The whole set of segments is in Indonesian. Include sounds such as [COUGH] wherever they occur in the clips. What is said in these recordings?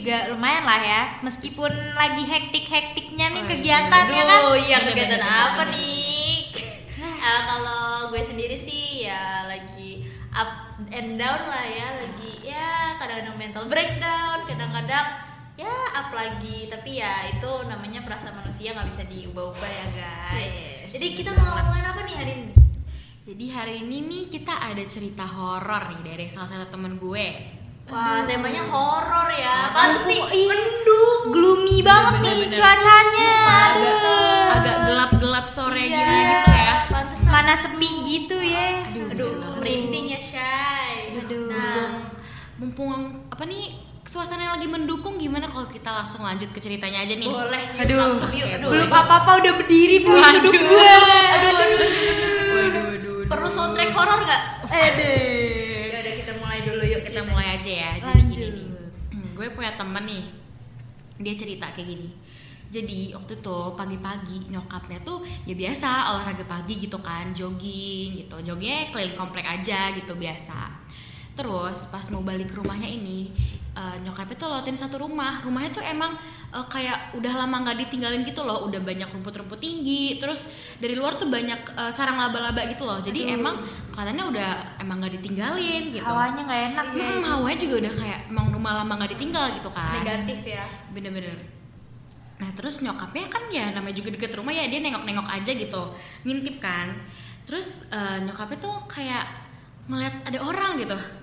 juga lumayan lah ya. Meskipun lagi hektik-hektiknya nih Oh, kegiatan ya kan. Aduh, iya Bener, kegiatan bener, apa bener. nih? Eh, kalau gue sendiri sih ya lagi up and down lah ya, lagi ya kadang-kadang mental breakdown, kadang-kadang ya up lagi. Tapi ya itu namanya perasaan manusia nggak bisa diubah-ubah ya guys. Yes. Jadi kita mau ngomongin apa nih hari ini? Jadi hari ini nih kita ada cerita horor nih dari salah satu temen gue. Wah, temanya horor ya. Pantes nih, Ih, mendung. Gloomy banget nih Bener-bener. cuacanya. Agak Aduh. agak gelap-gelap sore Iya, gini gitu ya. Pantesan. Mana sepi gitu ya. Aduh, Aduh, bener. merinding ya, Shay. Aduh. Mumpung, mumpung apa nih suasana lagi mendukung gimana kalau kita langsung lanjut ke ceritanya aja nih. Boleh, yuk, Aduh. langsung yuk. Aduh, Belum boleh. apa-apa udah berdiri belum Waduh. duduk gue. Gue punya temen nih. Dia cerita kayak gini. Jadi waktu itu pagi-pagi nyokapnya tuh ya biasa olahraga pagi gitu kan jogging gitu. Joggingnya keliling komplek aja gitu biasa terus pas mau balik ke rumahnya ini eh, nyokapnya tuh lewatin satu rumah. Rumahnya tuh emang eh, kayak udah lama nggak ditinggalin gitu loh. Udah banyak rumput-rumput tinggi terus dari luar tuh banyak eh, sarang laba-laba gitu loh. Jadi Aduh. emang katanya udah emang nggak ditinggalin gitu. Hawanya nggak enak ya. Hmm, hawanya juga udah kayak emang rumah lama nggak ditinggal gitu kan. Negatif ya. bener-bener. Nah terus nyokapnya kan ya namanya juga deket rumah ya dia nengok-nengok aja gitu. Ngintip kan. Terus eh, nyokapnya tuh kayak ngeliat ada orang gitu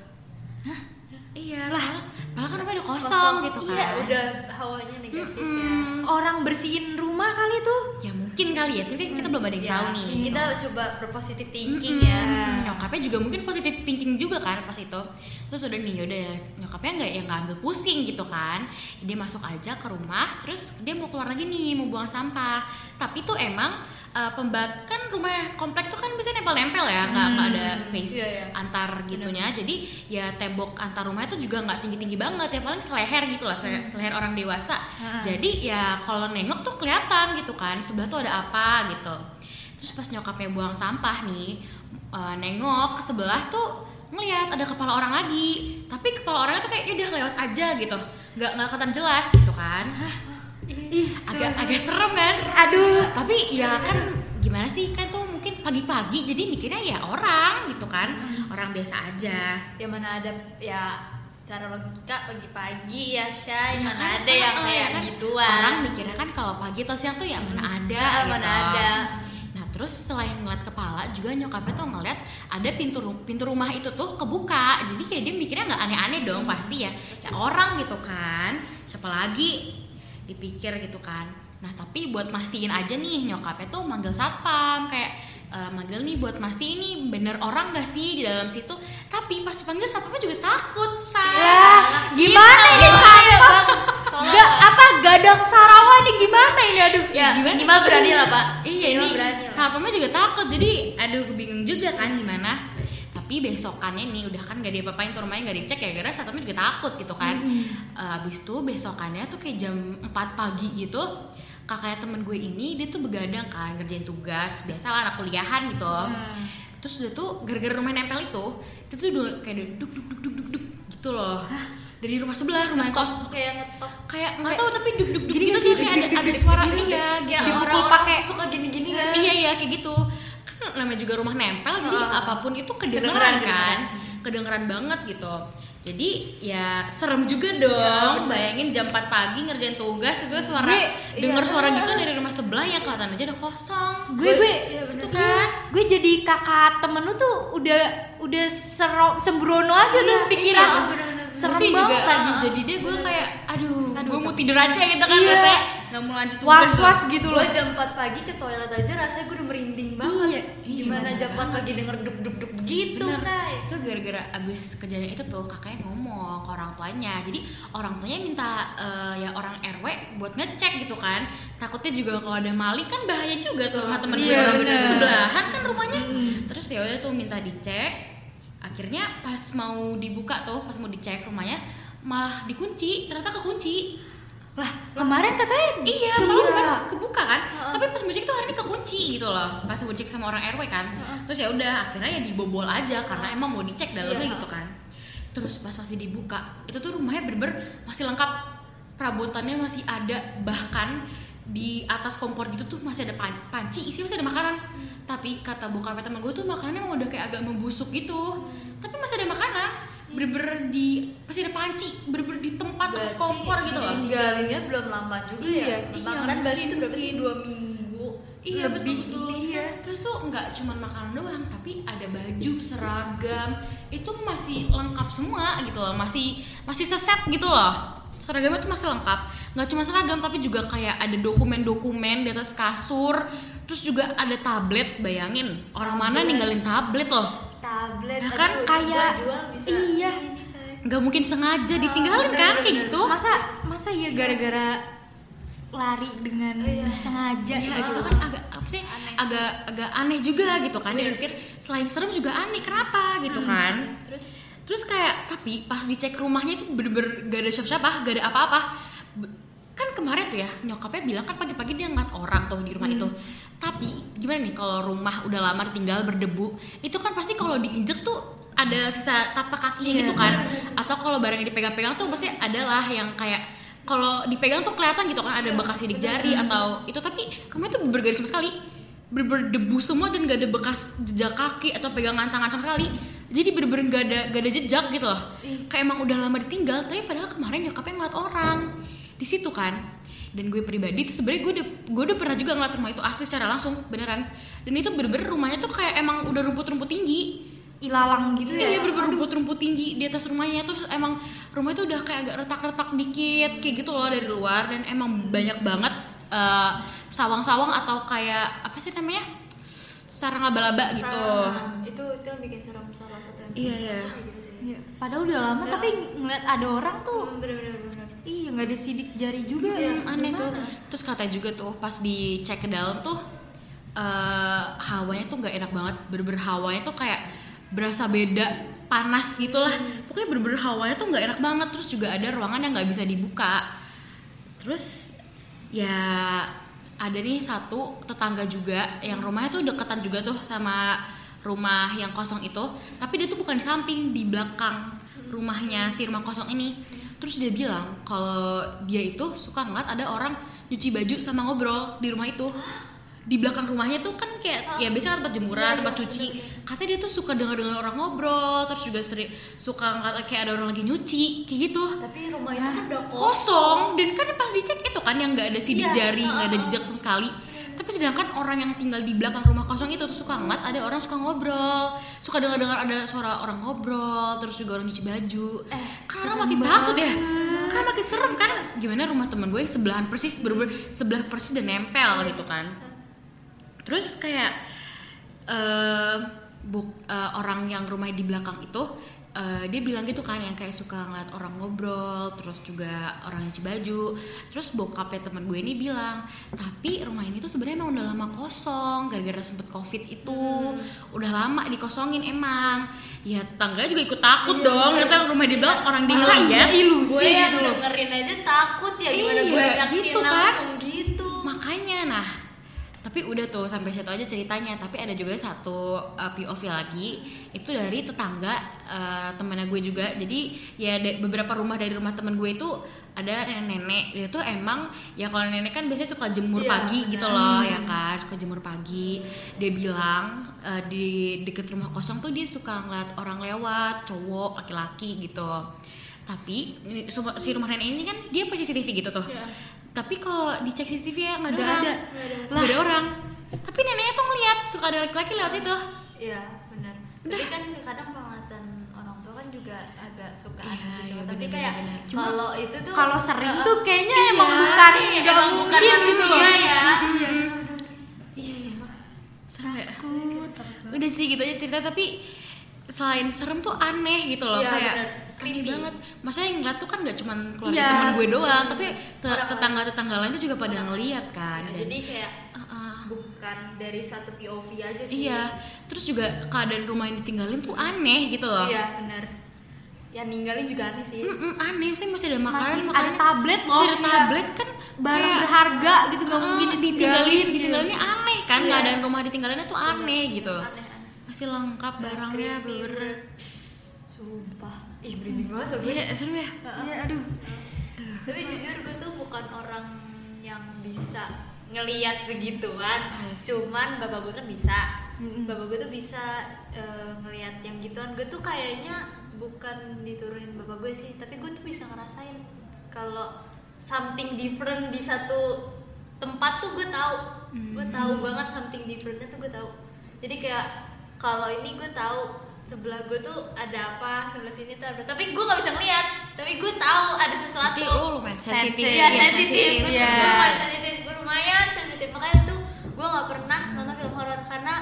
iya lah padahal kan rumahnya udah kosong, gitu kan Iya, udah hawanya negatif ya. Mm-mm. Orang bersihin rumah kali tuh. ya mungkin kali ya tapi kan kita belum ada yang Ya, tahu nih Kita coba berpositif thinking Mm-mm. ya. nyokapnya juga mungkin positif thinking juga kan pas itu terus udah nih udah nyokapnya nggak yang nggak ambil pusing gitu kan dia masuk aja ke rumah terus dia mau keluar lagi nih mau buang sampah tapi tuh emang eh, pembat kan rumah komplek tuh kan bisa nempel-nempel ya nggak nggak ada space Iya, iya. antar gitunya. Jadi ya tembok antar rumahnya tuh juga nggak tinggi-tinggi banget ya paling seleher gitu lah se- seleher orang dewasa. Hmm. jadi ya kalau nengok tuh kelihatan gitu kan sebelah tuh ada apa gitu. Terus pas nyokapnya buang sampah nih eh, nengok ke sebelah tuh ngelihat ada kepala orang lagi. Tapi kepala orangnya tuh kayak "Ya udah lewat aja gitu. Nggak nggak kelihatan jelas gitu kan Ih, agak agak serem kan? Aduh. tapi ya kan gimana sih? Kan tuh mungkin pagi-pagi jadi mikirnya ya orang gitu kan. Orang biasa aja. Ya mana ada ya secara logika pagi-pagi ya Shay, Ya mana kan? ada yang Ah, kayak ya kan? gituan. orang mikirnya kan kalau pagi atau siang tuh ya mana ada Ah, gitu. mana ada. nah terus selain ngeliat kepala juga nyokapnya tuh ngeliat ada pintu pintu rumah itu tuh kebuka. Jadi kayak dia mikirnya nggak aneh-aneh dong pasti ya. Ya orang gitu kan. Siapa lagi dipikir gitu kan nah tapi buat mastiin aja nih nyokapnya tuh manggil satpam kayak eh, manggil nih buat mastiin ini bener orang gak sih di dalam situ tapi pas dipanggil satpamnya juga takut say Ya, gimana ini satpam? Tolong, Gak apa gadang Sarawak nih gimana ini aduh. Ya, Gimana? minimal berani lah, Pak. Iya ini satpamnya juga takut jadi aduh bingung juga kan gimana. Tapi besokannya nih udah kan gak diapa-apain tuh rumahnya gak dicek ya gara satpamnya juga takut gitu kan. Eh, abis itu besokannya tuh kayak jam 4 pagi gitu kakaknya temen gue ini dia tuh begadang kan ngerjain tugas biasalah anak kuliahan gitu. Terus dia tuh gara-gara rumah nempel itu dia tuh kayak duk duk duk duk duk gitu loh. Dari rumah sebelah rumah kos kayak ngetok. kayak nggak tahu tapi duk duk duk Gini gitu sih? kayak ada ada suara iya Ya, gitu. Dipukul orang pakai- suka gini-gini nggak sih? Iya iya kayak gitu. Namanya juga rumah nempel jadi Ah. apa pun itu Kedengeran, kedengeran kan. Kedengeran banget gitu. Jadi ya serem juga dong. bener. Bayangin jam 4 pagi ngerjain tugas itu suara Gue- denger iya. suara gitu dari rumah sebelah yang kelihatan aja udah kosong. Gue gue Iya. Itu kan. gue jadi kakak temen lu tuh udah udah sero, sembrono aja tuh pikiran iya, serem sih juga banget lagi jadi dia gue kayak aduh, Aduh, gue mau tidur aja gitu kan Iya. rasanya nggak mau lanjut tugas was tuh. was gitu loh Gue jam 4 pagi ke toilet aja rasanya gue udah merinding banget. Iya, iya, Gimana jam 4 pagi denger duk duk duk gitu, Bener. Say. itu gara-gara abis kejadian itu tuh kakaknya ngomong ke orang tuanya jadi orang tuanya minta eh, ya orang RW buat ngecek gitu kan takutnya juga kalau ada maling kan bahaya juga tuh rumah temen gue Iya, orang bener. sebelahan kan rumahnya terus ya udah tuh minta dicek akhirnya pas mau dibuka tuh pas mau dicek rumahnya malah dikunci ternyata kekunci lah kemarin katanya Iya, malam kan kebuka kan. Heeh. Tapi pas muncik tuh hari ini kekunci gitu loh. Pas muncik sama orang RW kan. Terus ya udah akhirnya ya dibobol aja karena emang mau dicek dalamnya Iya. gitu kan. Terus pas masih dibuka, itu tuh rumahnya bener-bener masih lengkap perabotannya masih ada bahkan di atas kompor gitu tuh masih ada pan- panci isi masih ada makanan tapi kata bokapnya temen gue tuh makanannya emang udah kayak agak membusuk gitu tapi masih ada makanan bener-bener di masih ada panci bener-bener di tempat atas kompor gitu loh. ditinggalinnya belum lama juga Iya, ya iya, makanan basi mungkin, itu berapa sih dua minggu? Iya Lebih, betul betul. iya. Terus tuh nggak cuma makanan doang, tapi ada baju, seragam, itu masih lengkap semua gitu loh, masih masih seset gitu loh. Seragamnya tuh masih lengkap, nggak cuma seragam tapi juga kayak ada dokumen-dokumen di atas kasur, terus juga ada tablet, bayangin. Orang mana ninggalin tablet loh. Tablet Ya kan, aduh, kayak- buat jual bisa iya. Nggak mungkin sengaja ditinggalin bener, kan bener, kayak gitu. masa masa ya gara-gara lari dengan Iya. sengaja Iya gitu gitu kan agak apa sih Aneh. agak agak aneh juga gitu kan dia Iya. pikir selain serem juga aneh kenapa gitu kan terus terus kayak tapi pas dicek rumahnya itu bener-bener gak ada siapa-siapa gak ada apa-apa kan kemarin tuh ya nyokapnya bilang kan pagi-pagi dia ngeliat orang tuh di rumah itu. Tapi gimana nih kalau rumah udah lama tinggal berdebu itu kan pasti kalau diinjek tuh ada sisa tapak kakinya Iya. gitu kan? Atau kalau barang yang dipegang-pegang tuh pasti adalah yang kayak kalau dipegang tuh kelihatan gitu kan ada bekas sidik jari atau itu. Tapi rumahnya tuh bergaris sama sekali. Bener debu semua dan gak ada bekas jejak kaki atau pegangan tangan sama sekali. Jadi bener-bener gak ada gak ada jejak gitu loh. Kayak emang udah lama ditinggal tapi padahal kemarin nyokapnya ngeliat orang di situ kan. Dan gue pribadi tuh sebenarnya gue udah gue udah pernah juga ngeliat rumah itu asli secara langsung beneran. Dan itu bener-bener rumahnya tuh kayak emang udah rumput-rumput tinggi. Ilalang gitu ya? Iya bener-bener rumput-rumput tinggi di atas rumahnya. Terus emang rumah itu udah kayak agak retak-retak dikit kayak gitu loh dari luar. Dan emang banyak banget eh, sawang-sawang atau kayak apa sih namanya? Sarang laba-laba gitu. Nah, itu itu yang bikin serem salah satu yang Iya, serem iya. gitu sih. Iya, padahal udah lama Udah. tapi ngeliat ada orang tuh Hmm, bener bener bener iya nggak ada sidik jari juga Hmm, aneh tuh. Gimana? Terus katanya juga tuh pas dicek ke dalam tuh eh hawanya tuh nggak enak banget. Bener-bener hawanya tuh kayak berasa beda panas gitu lah. Pokoknya bener-bener hawanya tuh nggak enak banget. Terus juga ada ruangan yang nggak bisa dibuka. Terus ya ada nih satu tetangga juga yang rumahnya tuh deketan juga tuh sama rumah yang kosong itu tapi dia tuh bukan di samping di belakang rumahnya si rumah kosong ini terus dia bilang kalau dia itu suka ngeliat ada orang nyuci baju sama ngobrol di rumah itu. Di belakang rumahnya tuh kan kayak ya biasa kan tempat jemuran tempat cuci. katanya dia tuh suka dengar dengar orang ngobrol terus juga sering suka kayak ada orang lagi nyuci kayak gitu. Tapi rumah itu kan udah kosong kosong dan kan pas dicek itu kan yang nggak ada sidik Iya, jari nggak ada jejak sama sekali tapi sedangkan orang yang tinggal di belakang rumah kosong itu tuh suka ngeliat ada orang suka ngobrol. Suka dengar dengar ada suara orang ngobrol terus juga orang nyuci baju. Eh, karena serem makin takut ya. banget. kan makin serem kan. Gimana rumah temen gue yang sebelahan persis bener sebelah persis dan nempel gitu kan. Terus kayak eh buk- eh, orang yang rumahnya di belakang itu eh, dia bilang gitu kan yang kayak suka ngeliat orang ngobrol terus juga orang nyuci baju. Terus bokapnya teman gue ini bilang tapi rumah ini tuh sebenarnya emang udah lama kosong gara-gara sempet covid itu. Udah lama dikosongin emang. Ya tetangganya juga ikut takut Iya, dong. iya. rumah di belakang orang di Masa iya ilusi gue gitu loh. dengerin aja takut ya gimana Iya, gue reaksi gitu kan. langsung gitu. Makanya nah tapi udah tuh sampai situ aja ceritanya. Tapi ada juga satu uh, POV lagi. Itu dari tetangga uh, temennya gue juga. Jadi ya beberapa rumah dari rumah temen gue itu ada nenek-nenek. Dia tuh emang ya kalau nenek kan biasanya suka jemur Iya, pagi gitu benar. loh ya kan? Suka jemur pagi. Dia bilang uh, di deket rumah kosong tuh dia suka ngeliat orang lewat cowok laki-laki gitu. Tapi si rumah nenek ini kan dia punya CCTV gitu tuh. Iya. Tapi kalau dicek CCTV ya nggak ada ada. Nggak ada. ada orang tapi neneknya tuh ngeliat suka ada laki-laki lewat situ Iya benar. Tapi kan kadang penglihatan orang tua kan juga agak suka Iya, aneh gitu. iya, Tapi benar, kayak kalau itu tuh kalau sering Heeh. tuh kayaknya Iya, emang bukan Iya, nggak emang bukan mungkin gitu manusia loh ya. Mm-mm. Iya sumpah. serem ya udah sih gitu aja cerita tapi selain serem tuh aneh gitu loh Iya, kayak bener. Creepy. banget masa yang ngeliat tuh kan nggak cuma keluarga Iya. teman gue doang tapi te- Orang-orang. tetangga-tetangga lain tuh juga pada Orang-orang. ngeliat kan Ya, jadi kayak Uh-uh. bukan dari satu POV aja sih. iya terus juga keadaan rumah yang ditinggalin tuh aneh gitu loh Iya benar. yang ninggalin juga aneh sih Mm-mm, aneh sih masih ada makanan masih makanan ada tablet loh masih ada Iya. tablet kan barang kayak, berharga gitu nggak ah, mungkin ditinggalin gitu. ditinggalinnya aneh kan Iya. nggak ada rumah ditinggalinnya tuh aneh gitu aneh aneh masih lengkap barangnya bener sumpah ih merinding banget loh gue iya seru ya. Iya, aduh. Tapi jujur gue tuh bukan orang yang bisa ngeliat begituan. Yes. cuman bapak gue kan bisa. Bapak gue tuh bisa eh, ngeliat yang gituan. Gue tuh kayaknya bukan diturunin bapak gue sih tapi gue tuh bisa ngerasain kalau something different di satu tempat tuh gue tahu. Gue tahu banget something differentnya tuh gue tahu. Jadi kayak kalau ini gue tahu sebelah gue tuh ada apa sebelah sini tuh ada tapi gue nggak bisa ngeliat tapi gue tahu ada sesuatu oh sensitif. Iya ya, sensitif, gue Iya. gue lumayan sensitif, gue lumayan sensitif makanya tuh gue nggak pernah nonton film horor karena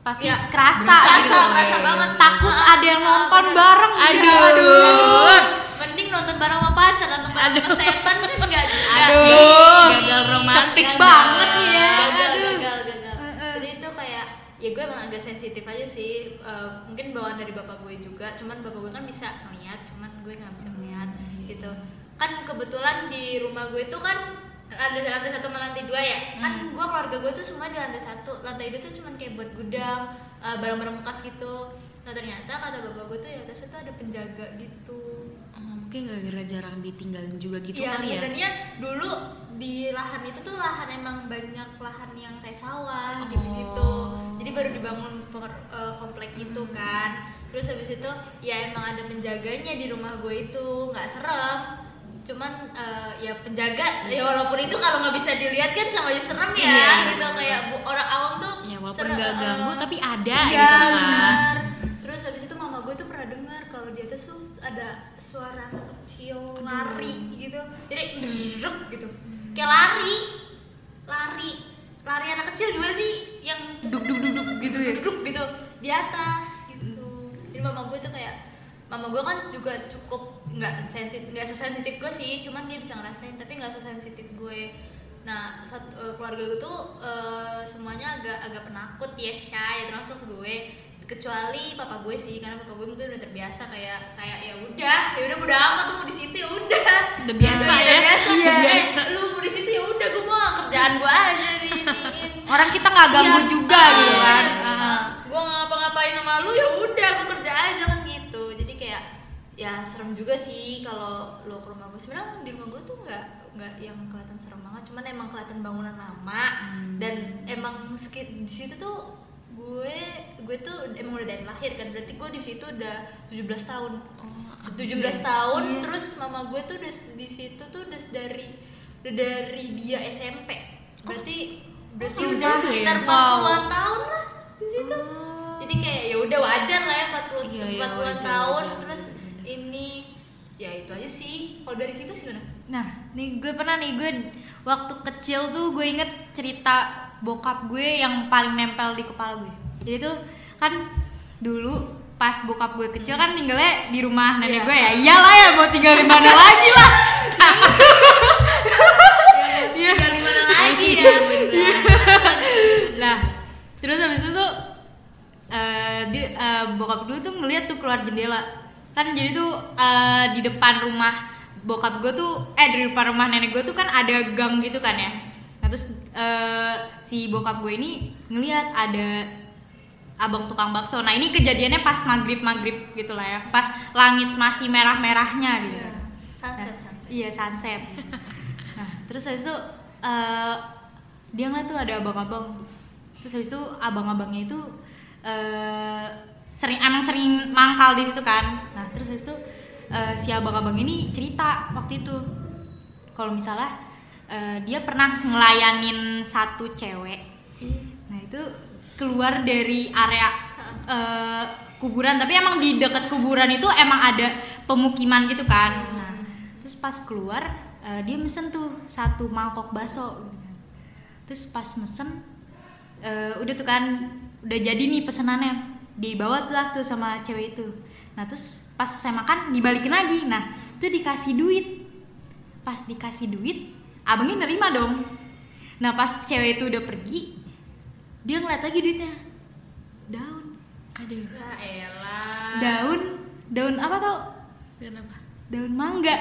pasti ya, kerasa berasa gitu. kerasa, kerasa banget takut Ah, ada yang nonton bener. bareng gitu. Aduh. aduh mending nonton bareng sama pacar nonton bareng sama setan kan enggak juga Aduh. gagal romantis banget ya. gagal Heeh. jadi itu kayak ya gue emang agak sensitif aja sih Eh, mungkin bawaan dari bapak gue juga cuman bapak gue kan bisa ngeliat cuman gue nggak bisa ngeliat gitu. Kan kebetulan di rumah gue itu kan ada lantai satu sama lantai dua ya. Kan gue keluarga gue tuh semua di lantai satu. Lantai dua tuh cuman kayak buat gudang eh, barang-barang bekas gitu. Nah ternyata kata bapak gue tuh di atas itu ada penjaga gitu. Oh, mungkin gara-gara jarang ditinggalin juga gitu Iya kali ya? sebenarnya dulu di lahan itu tuh lahan emang banyak lahan yang kayak sawah gitu gitu Oh. Jadi baru dibangun per- eh, komplek itu kan terus habis itu ya emang ada penjaganya di rumah gue itu nggak serem cuman eh, ya penjaga ya walaupun itu kalau nggak bisa dilihat kan sama aja serem ya Iya. gitu kayak bu- orang awam tuh ya walaupun serem, gak ganggu eh, tapi ada iya, gitu kan benar. Terus habis itu mama gue tuh pernah dengar kalau di atas tuh ada suara anak kecil lari gitu. Jadi druk gitu. Kayak lari. Lari. Lari anak kecil gimana sih? Yang duduk duduk duduk gitu ya duduk gitu di atas gitu. Jadi mama gue tuh kayak mama gue kan juga cukup nggak sensitif nggak sesensitif gue sih cuman dia bisa ngerasain tapi nggak sesensitif gue nah satu, eh, keluarga gue tuh eh, semuanya agak agak penakut ya shy termasuk gue kecuali papa gue sih karena papa gue mungkin udah terbiasa kayak kayak ya udah ya udah udah amat tuh mau di situ ya udah udah biasa Udah ya biasa Iya. Eh, lu mau di situ ya udah gue mau kerjaan gue aja orang kita nggak ganggu Iya. juga gitu kan Iya. Heeh. gue nggak ngapa-ngapain sama lu ya udah gue kerja aja kan gitu. Jadi kayak ya serem juga sih kalau lo ke rumah gue sebenarnya di rumah gue tuh nggak nggak yang kelihatan serem banget. Cuman emang kelihatan bangunan lama. Dan emang di situ tuh gue gue tuh emang udah dari lahir kan. Berarti gue di situ udah 17 tahun. Oh, 17 tahun Iya. terus mama gue tuh udah di situ tuh udah dari udah dari dia SMP berarti berarti Oh, udah sekitar ya? 40-an tahun lah di situ Oh. jadi kayak ya udah wajar lah ya 40 Iya, iya, 40-an wajar, tahun wajar. terus ini ya itu aja sih kalau dari Kibas gimana Nah, nih gue pernah nih gue waktu kecil tuh gue inget cerita bokap gue yang paling nempel di kepala gue. Jadi tuh kan dulu pas bokap gue kecil kan tinggalnya di rumah nenek Iya. gue ya. Iyalah ya mau tinggal di mana lagi lah. [LAUGHS] terus habis itu tuh eh dia eh, bokap gue tuh ngeliat tuh keluar jendela. Kan jadi tuh eh, di depan rumah bokap gue tuh eh di depan rumah nenek gue tuh kan ada gang gitu kan ya. Nah, terus eh, si bokap gue ini ngeliat ada abang tukang bakso. Nah, ini kejadiannya pas maghrib-maghrib gitu lah ya. Pas langit masih merah-merahnya gitu. Iya. sunset sunset Iya sunset. nah terus habis itu eh, dia ngeliat tuh ada abang-abang. Terus habis itu abang-abangnya itu eh, sering emang sering mangkal di situ kan. Nah terus habis itu eh, si abang-abang ini cerita waktu itu kalau misalnya eh, dia pernah ngelayanin satu cewek. Nah itu keluar dari area eh, kuburan tapi emang di dekat kuburan itu emang ada pemukiman gitu kan. Nah, terus pas keluar eh, dia mesen tuh satu mangkok bakso. Terus pas mesen eh, udah tuh kan udah jadi nih pesenannya dibawa tuh lah tuh sama cewek itu. Nah terus pas saya makan dibalikin lagi. Nah itu dikasih duit. Pas dikasih duit abangnya nerima dong. Nah pas cewek itu udah pergi dia ngeliat lagi duitnya daun aduh ya elah daun daun apa tau Kenapa? daun mangga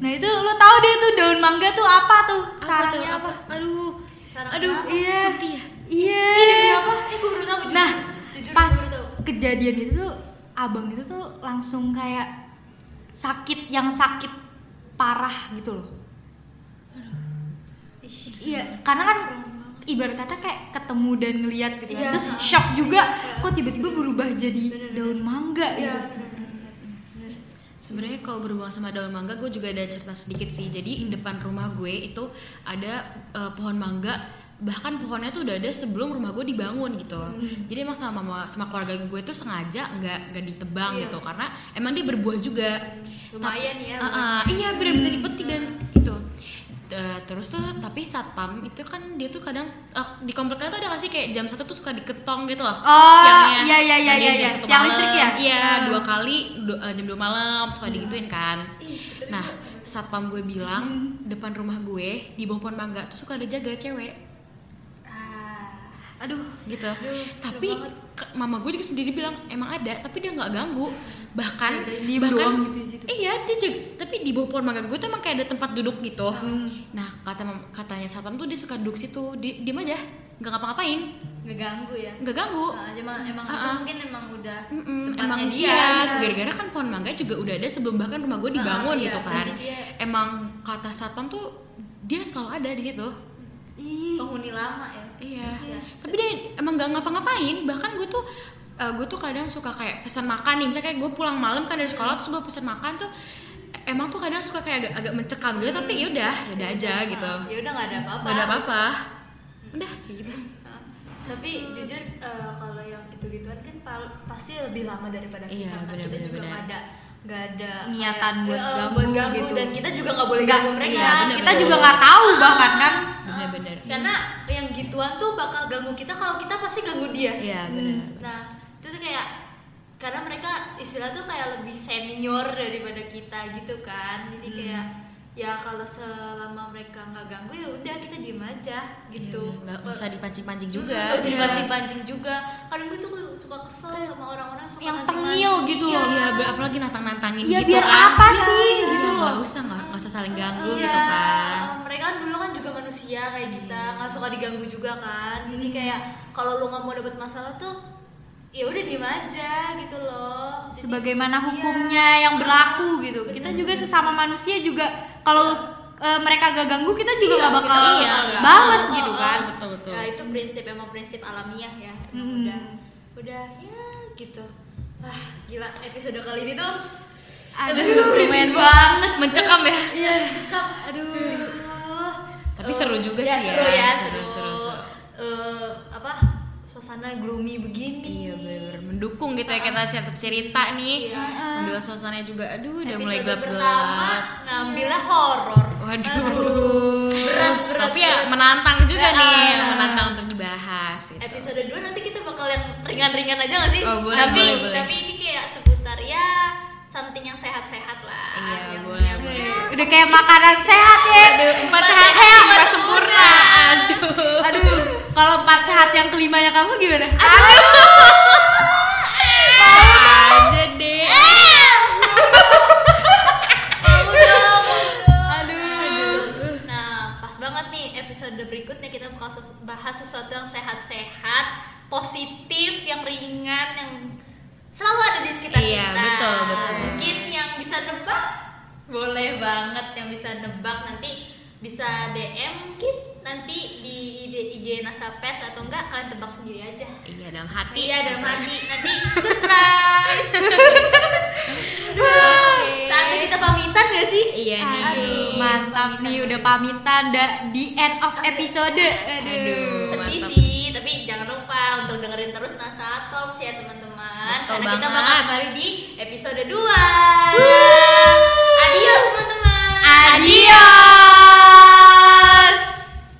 nah itu lo tau deh tuh daun mangga tuh apa tuh Apa tuh? apa, Aduh. Sarang Aduh. apa? iya ya? Iya Ini demi apa? Eh gue baru tahu. jujur. nah Jujur, pas gue baru tahu. kejadian itu tuh abang itu tuh langsung kayak sakit yang sakit parah gitu loh Ih, iya karena kan ibarat kata kayak ketemu dan ngeliat gitu kan Iya, terus ha. shock juga Iya. kok tiba-tiba berubah jadi Bener-bener. daun mangga Iya, gitu. Bener. Sebenarnya kalau berhubungan sama daun mangga, gue juga ada cerita sedikit sih. Jadi di depan rumah gue itu ada eh, pohon mangga, bahkan pohonnya tuh udah ada sebelum rumah gue dibangun gitu. Jadi emang sama mama sama keluarga gue tuh sengaja nggak nggak ditebang Iya. gitu, karena emang dia berbuah juga. Lumayan ya. Ah, ah, iya benar bisa dipetik dan itu. Eh, terus tuh tapi satpam itu kan dia tuh kadang eh, di kompleknya tuh ada nggak sih kayak jam satu tuh suka diketong gitu loh Oh, iya, iya, iya, Ada iya, iya. malam, listrik ya? iya Ah. dua kali du- eh, jam 2 malam suka digituin kan nah satpam gue bilang depan rumah gue di bawah pohon mangga tuh suka ada jaga cewek. Aduh gitu Aduh, tapi ke- mama gue juga sendiri bilang emang ada tapi dia nggak ganggu bahkan Ada diem bahkan gitu di situ. iya dia jaga, tapi di bawah pohon mangga gue tuh emang kayak ada tempat duduk gitu Hmm. nah kata katanya satpam tuh dia suka duduk situ di diem aja nggak ngapa-ngapain ngeganggu ya. nggak ganggu Nah, emang Ah, itu ah. mungkin emang udah Mm-mm, tempatnya emang dia. dia gitu. gara-gara kan pohon mangga juga udah ada sebelum bahkan rumah gue dibangun Ah, iya, gitu kan dia- emang kata satpam tuh dia selalu ada di situ Ih, penghuni lama ya. iya. Iya. tapi dia emang nggak ngapa-ngapain. Bahkan gue tuh eh, gue tuh kadang suka kayak pesan makan nih. Misalnya kayak gue pulang malam kan dari sekolah terus gue pesan makan tuh emang tuh kadang suka kayak agak, agak mencekam gitu. Tapi yaudah yaudah aja gitu. Ya udah nggak ada apa-apa. nggak ada apa-apa. Udah kayak gitu. Ah, tapi jujur eh, kalau yang gitu-gituan kan pal- pasti lebih lama daripada kita Iya, kan benar, kita benar, juga nggak ada nggak ada Niatan kayak, buat eh, ganggu buat ganggu gitu. dan kita juga nggak boleh ganggu mereka. iya, benar, kita benar. juga nggak tahu bahkan kan bener-bener karena yang gituan tuh bakal ganggu kita kalau kita pasti ganggu dia. Iya bener nah itu tuh kayak karena mereka istilah tuh kayak lebih senior daripada kita gitu kan. Jadi Hmm. kayak ya kalau selama mereka nggak ganggu ya udah kita diem aja gitu Iya, nggak usah dipancing-pancing juga Nggak usah Iya. dipancing-pancing juga kadang gue tuh suka kesel sama orang-orang yang suka Yang tengil gitu loh. Iya, ber- apalagi nantang-nantangin Iya, gitu biar kan. apa Iya, sih, iya, gitu loh. Nggak usah, nggak nggak usah saling ganggu Iya, gitu kan. mereka kan dulu kan juga manusia kayak kita Iya. nggak suka diganggu juga kan jadi Hmm. kayak kalau lu nggak mau dapet masalah tuh ya udah diem aja gitu loh. Jadi- sebagaimana Iya. hukumnya yang berlaku gitu. Kita juga sesama manusia juga kalau eh, mereka gak ganggu kita juga Iya, nggak bakal kita iya, bales Oh, gitu oh, kan Betul, betul. ya itu prinsip emang prinsip alamiah ya. Emang Hmm. udah udah ya gitu. Ah gila episode kali ini tuh. Aduh lumayan banget. Mencekam ya. iya cekap aduh. Tapi Eh, seru juga ya, sih seru ya. ya Seru, seru, seru, seru. Eh, apa suasana gloomy begini Iya bener mendukung gitu ya kita cerita-cerita nih Iya. sambil suasananya juga aduh udah mulai Episode pertama gelap-gelap. ngambilnya horor Waduh. berat berat Tapi ya berat. menantang juga Ah. nih, menantang untuk dibahas gitu. episode 2 nanti kita bakal yang ringan-ringan aja gak sih? Oh, boleh, tapi boleh, boleh. tapi something yang sehat-sehat lah. Iya, yang, boleh, yang- boleh. ya, udah kayak makanan sehat ya Aduh, empat sehat sehat, ya, empat sempurna. Aduh. aduh kalau empat sehat yang kelimanya kamu gimana aja deh. aduh Nah, pas banget nih episode berikutnya kita bakal bahas sesuatu yang sehat-sehat, positif, yang ringan, yang selalu ada di sekitar Iya, kita. betul, betul. Boleh banget yang bisa nebak nanti bisa DM mungkin nanti di IG, IG Nasapet atau enggak kalian tebak sendiri aja. Iya dalam hati. Iya dalam hati nanti surprise. [LAUGHS] Saatnya kita pamitan gak sih? Iya nih. aduh mantap nih udah pamitan da- di end of episode aduh, Aduh. Sedih mantap. sih, tapi jangan lupa untuk dengerin terus Nasa Talks ya teman-teman. Karena kita banget. bakal kembali di episode 2. Adios teman-teman. Adios.